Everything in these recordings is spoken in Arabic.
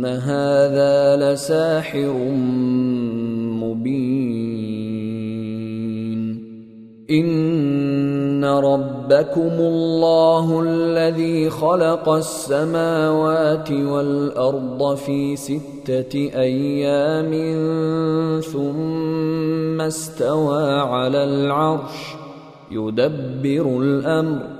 ان هذا لساحر مبين ان ربكم الله الذي خلق السماوات والارض في سته أيام ثم استوى على العرش يدبر الامر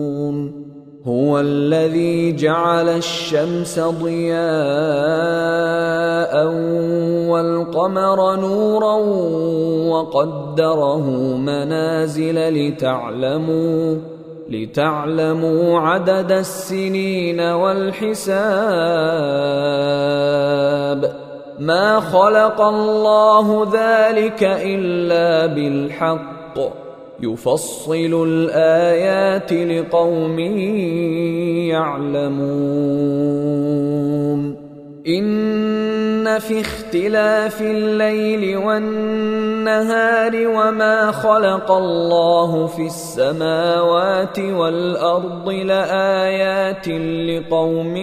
هو الذي جعل الشمس ضياء والقمر نورا وقدره منازل لتعلموا لتعلموا عدد السنين والحساب. ما خلق الله ذلك إلا بالحق. يفصل الآيات لقوم يعلمون. إن في اختلاف الليل والنهار وما خلق الله في السماوات والأرض لآيات لقوم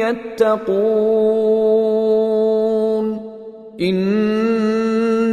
يتقون.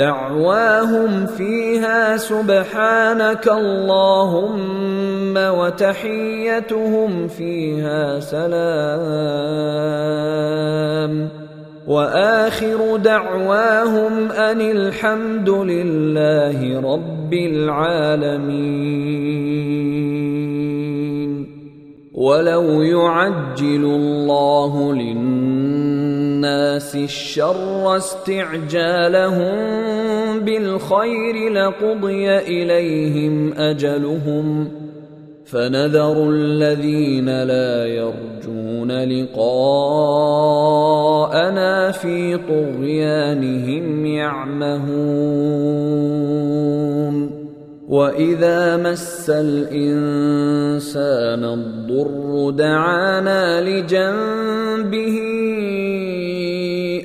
دعواهم فيها سبحانك اللهم وتحيتهم فيها سلام. وآخر دعواهم أن الحمد لله رب العالمين. ولو يعجل الله للناس الشر استعجالهم بالخير لقضي إليهم أجلهم فنذر الذين لا يرجون لقاءنا في طغيانهم يعمهون وإذا مس الإنسان الضر دعانا لجنبه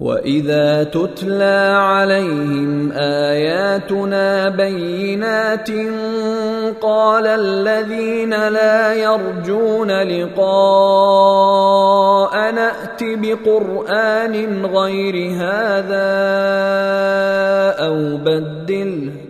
واذا تتلى عليهم اياتنا بينات قال الذين لا يرجون لقاء نات بقران غير هذا أو بدله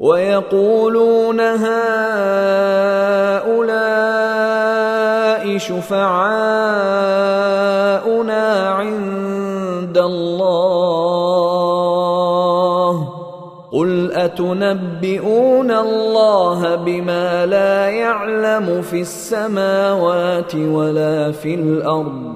ويقولون هؤلاء شفعاؤنا عند الله. قل أتنبئون الله بما لا يعلم في السماوات ولا في الأرض؟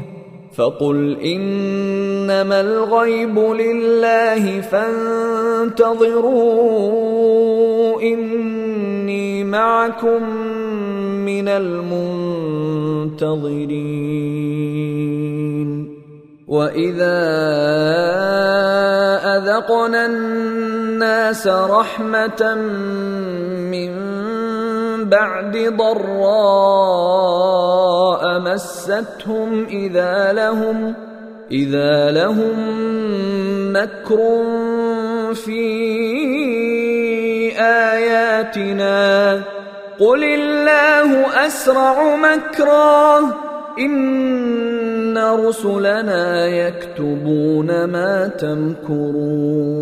فقل إنما الغيب لله فانتظروا إني معكم من المنتظرين. وإذا أذقنا الناس رحمة من بعد ضراء مستهم إذا لهم إذا لهم مكر في آياتنا. قل الله أسرع مكرا إن رسلنا يكتبون ما تمكرون.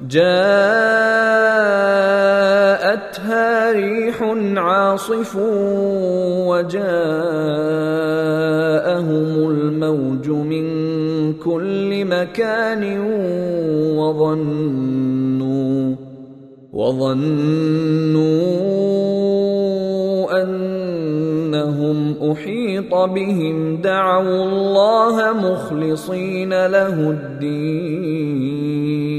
جاءتها ريح عاصف وجاءهم الموج من كل مكان وظنوا وظنوا أنهم أحيط بهم. دعوا الله مخلصين له الدين.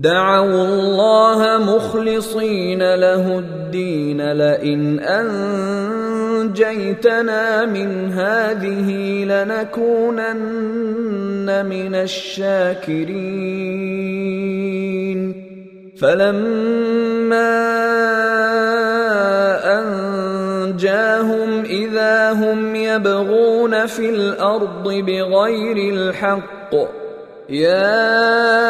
دعوا الله مخلصين له الدين لئن أنجيتنا من هذه لنكونن من الشاكرين. فلما أنجاهم إذا هم يبغون في الأرض بغير الحق يا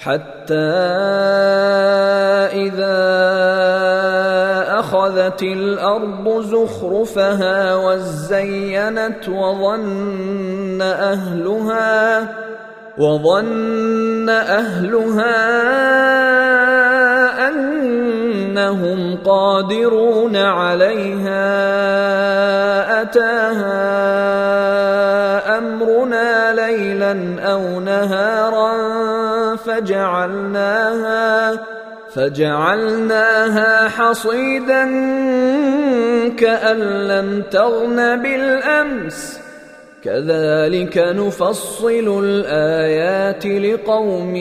حتى إذا أخذت الأرض زخرفها وزينت وظن أهلها وظن أهلها أنهم قادرون عليها أتاها أمرنا ليلا أو نهارا فجعلناها فجعلناها حصيدا كأن لم تغن بالأمس. كذلك نفصل الآيات لقوم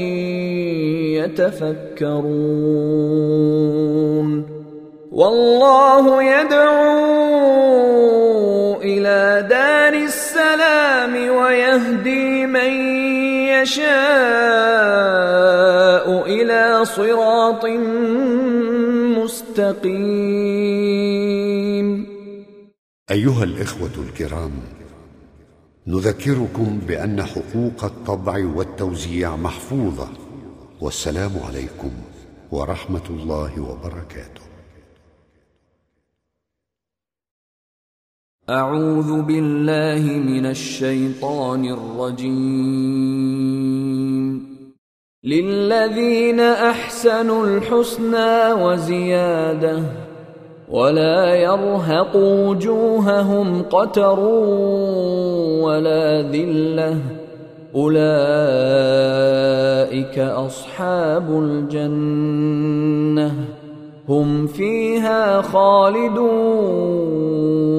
يتفكرون. والله يدعو إلى دار السلام ويهدي من يشاء إلى صراط مستقيم. أيها الإخوة الكرام نذكركم بأن حقوق الطبع والتوزيع محفوظة والسلام عليكم ورحمة الله وبركاته. أعوذ بالله من الشيطان الرجيم. للذين أحسنوا الحسنى وزيادة ولا يرهق وجوههم قتر ولا ذلة. أولئك أصحاب الجنة. هم فيها خالدون.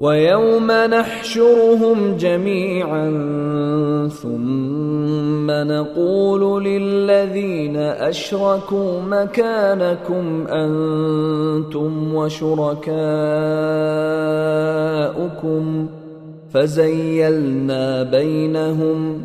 ويوم نحشرهم جميعا ثم نقول للذين أشركوا مكانكم أنتم وشركاؤكم فزيلنا بينهم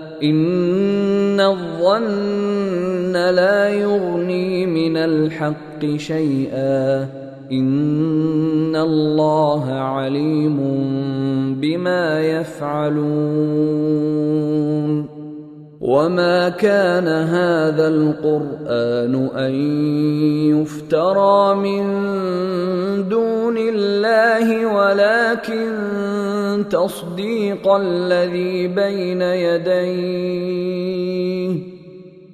ان الظن لا يغني من الحق شيئا. ان الله عليم بما يفعلون. وما كان هذا القران ان يفترى من دون الله ولكن تصديق الذي بين يديه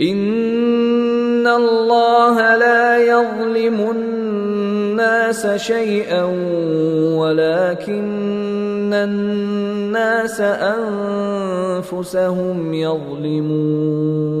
ان الله لا يظلم الناس شيئا ولكن الناس انفسهم يظلمون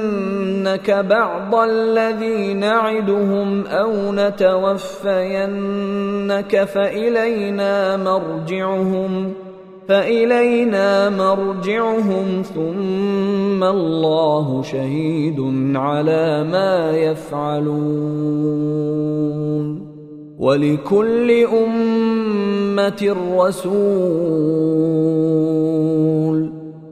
نرينك بعض الذي نعدهم أو نتوفينك فإلينا مرجعهم فإلينا مرجعهم ثم الله شهيد على ما يفعلون. ولكل أمة رسول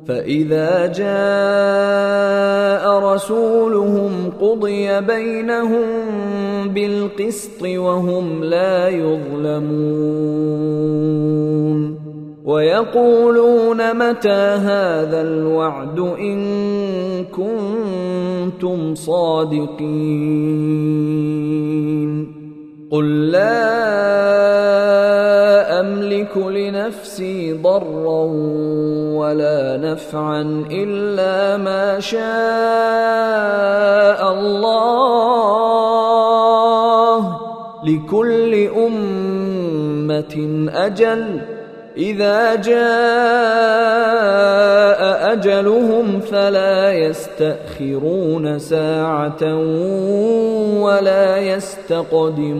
فإذا جاء رسولهم قضي بينهم بالقسط وهم لا يظلمون ويقولون متى هذا الوعد إن كنتم صادقين قل لا أملك لنفسي ضرا ولا نفعا إلا ما شاء الله. لكل أمة أجل. إذا جاء أجلهم فلا يستأخرون ساعة ولا يستقدمون.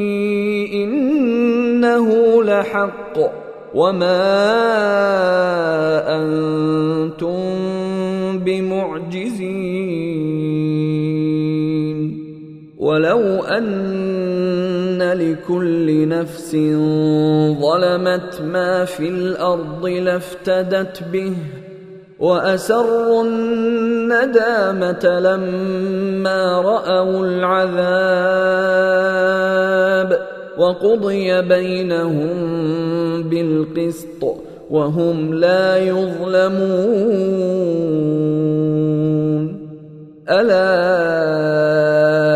لحق وما أنتم بمعجزين. ولو أن لكل نفس ظلمت ما في الأرض لافتدت به وأسروا الندامة لما رأوا العذاب وقضي بينهم بالقسط وهم لا يظلمون. ألا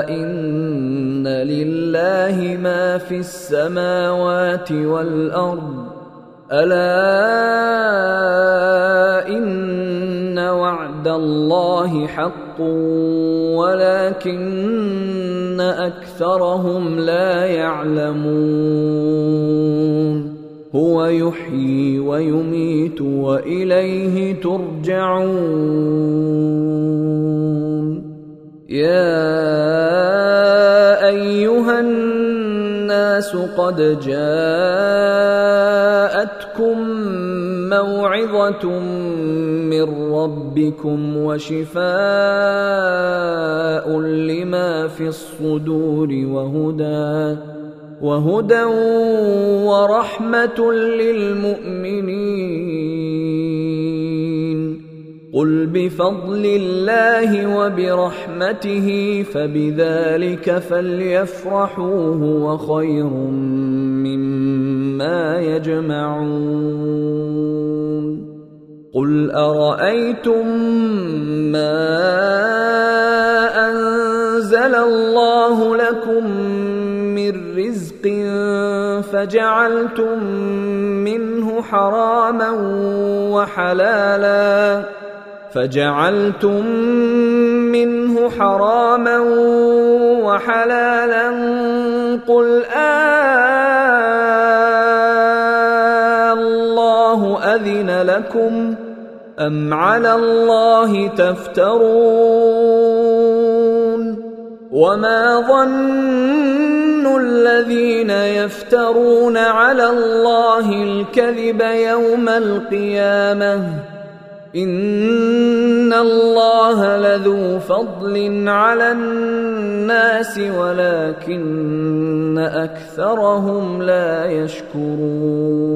إن لله ما في السماوات والأرض. ألا وعد الله حق ولكن أكثرهم لا يعلمون. هو يحيي ويميت وإليه ترجعون. يا أيها الناس قد جاءتكم موعظة من ربكم وشفاء لما في الصدور وهدى وهدى ورحمة للمؤمنين. قل بفضل الله وبرحمته فبذلك فليفرحوا هو خير مما يجمعون. قل أرأيتم ما أنزل الله لكم من رزق فجعلتم منه حراما وحلالا فجعلتم منه حراما وحلالا قل آلله أذن لكم أم على الله تفترون وما ظن الذين يفترون على الله الكذب يوم القيامة ان الله لذو فضل على الناس ولكن اكثرهم لا يشكرون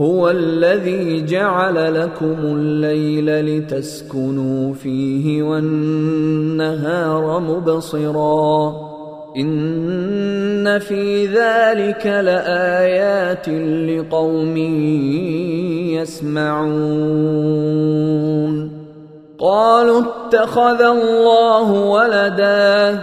هو الذي جعل لكم الليل لتسكنوا فيه والنهار مبصرا. إن في ذلك لآيات لقوم يسمعون. قالوا اتخذ الله ولدا.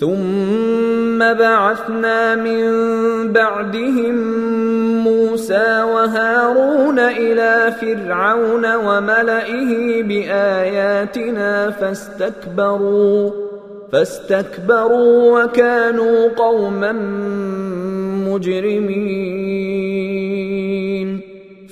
ثم بعثنا من بعدهم موسى وهارون إلى فرعون وملئه بآياتنا فاستكبروا فاستكبروا وكانوا قوما مجرمين.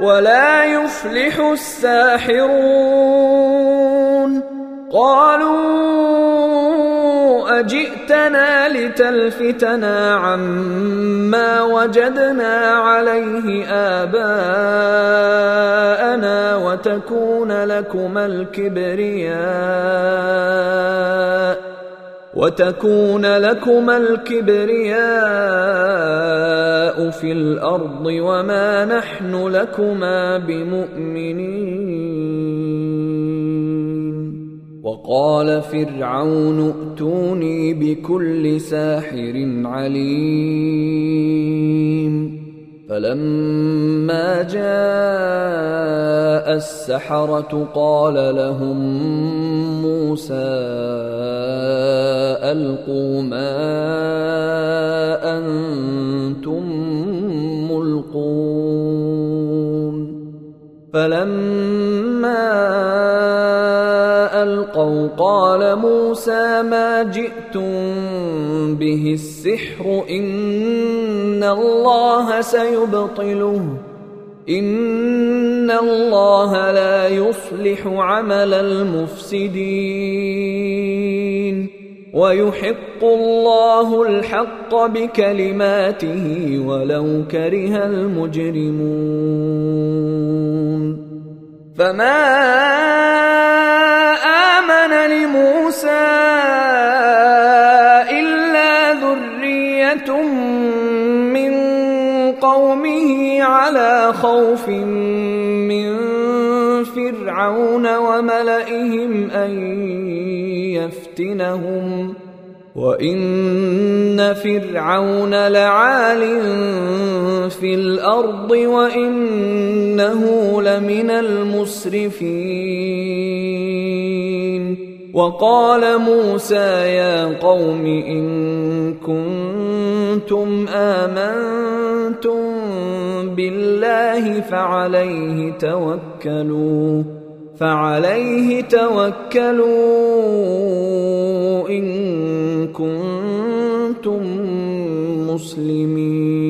ولا يفلح الساحرون. قالوا أجئتنا لتلفتنا عما وجدنا عليه آباءنا وتكون لكما الكبرياء. وتكون لكما الكبرياء في الأرض وما نحن لكما بمؤمنين. وقال فرعون ائتوني بكل ساحر عليم. فلما جاء السحرة قال لهم موسى ألقوا ما أنتم ملقون فلما قال موسى ما جئتم به السحر إن الله سيبطله إن الله لا يصلح عمل المفسدين ويحق الله الحق بكلماته ولو كره المجرمون فما لموسى إلا ذرية من قومه على خوف من فرعون وملئهم أن يفتنهم وإن فرعون لعال في الأرض وإنه لمن المسرفين وقال موسى يا قوم إن كنتم آمنتم بالله فعليه توكلوا فعليه توكلوا إن كنتم مسلمين.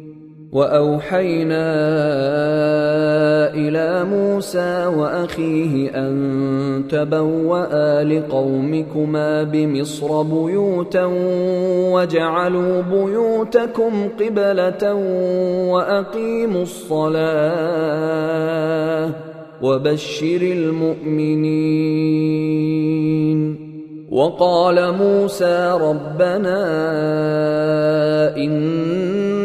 وأوحينا إلى موسى وأخيه أن تبوأ لقومكما بمصر بيوتا وجعلوا بيوتكم قبلة وأقيموا الصلاة وبشر المؤمنين. وقال موسى ربنا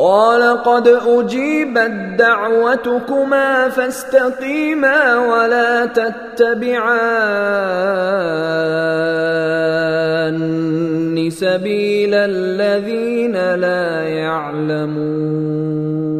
قال قد أجيبت دعوتكما فاستقيما ولا تتبعان سبيل الذين لا يعلمون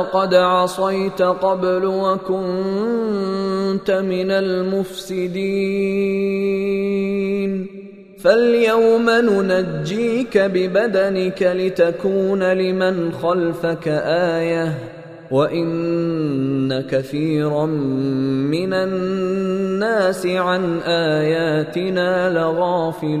وقد عصيت قبل وكنت من المفسدين. فاليوم ننجيك ببدنك لتكون لمن خلفك آية وإن كثيرا من الناس عن آياتنا لغافلون.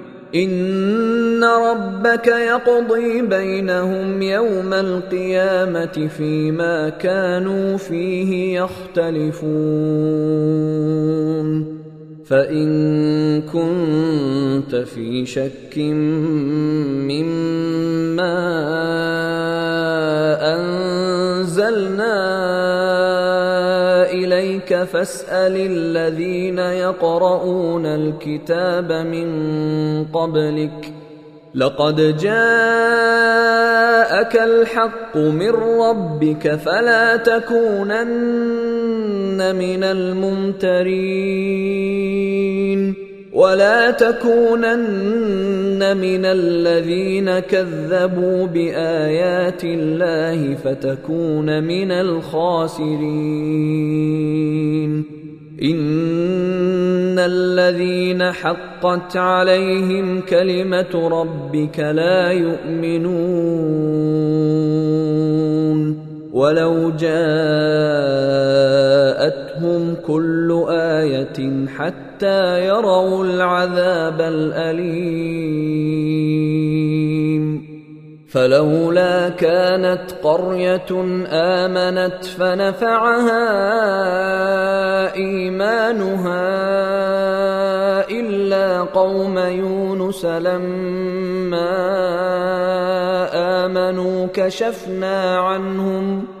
ان ربك يقضي بينهم يوم القيامه فيما كانوا فيه يختلفون فان كنت في شك مما انزلنا اليك فاسأل الذين يقرؤون الكتاب من قبلك. لقد جاءك الحق من ربك فلا تكونن من الممترين. ولا تكونن من الذين كذبوا بآيات الله فتكون من الخاسرين. إن الذين حقت عليهم كلمة ربك لا يؤمنون. ولو جاءتهم كل آية حتى يروا العذاب الأليم. فلولا كانت قرية آمنت فنفعها إيمانها إلا قوم يونس لما آمنوا كشفنا عنهم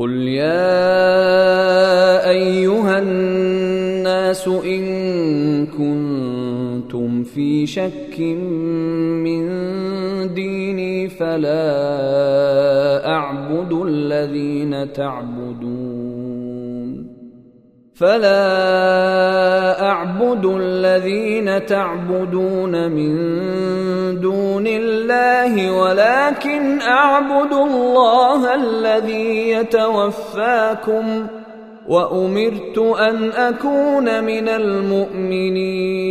قل يا ايها الناس ان كنتم في شك من ديني فلا اعبد الذين تعبدون فلا اعبد الذين تعبدون من دون الله ولكن اعبد الله الذي يتوفاكم وامرت ان اكون من المؤمنين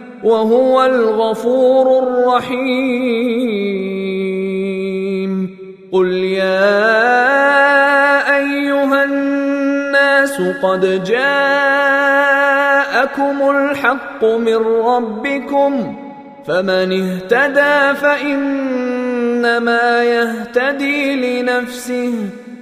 وهو الغفور الرحيم. قل يا أيها الناس قد جاءكم الحق من ربكم فمن اهتدى فإنما يهتدي لنفسه.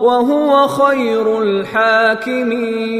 وهو خير الحاكمين.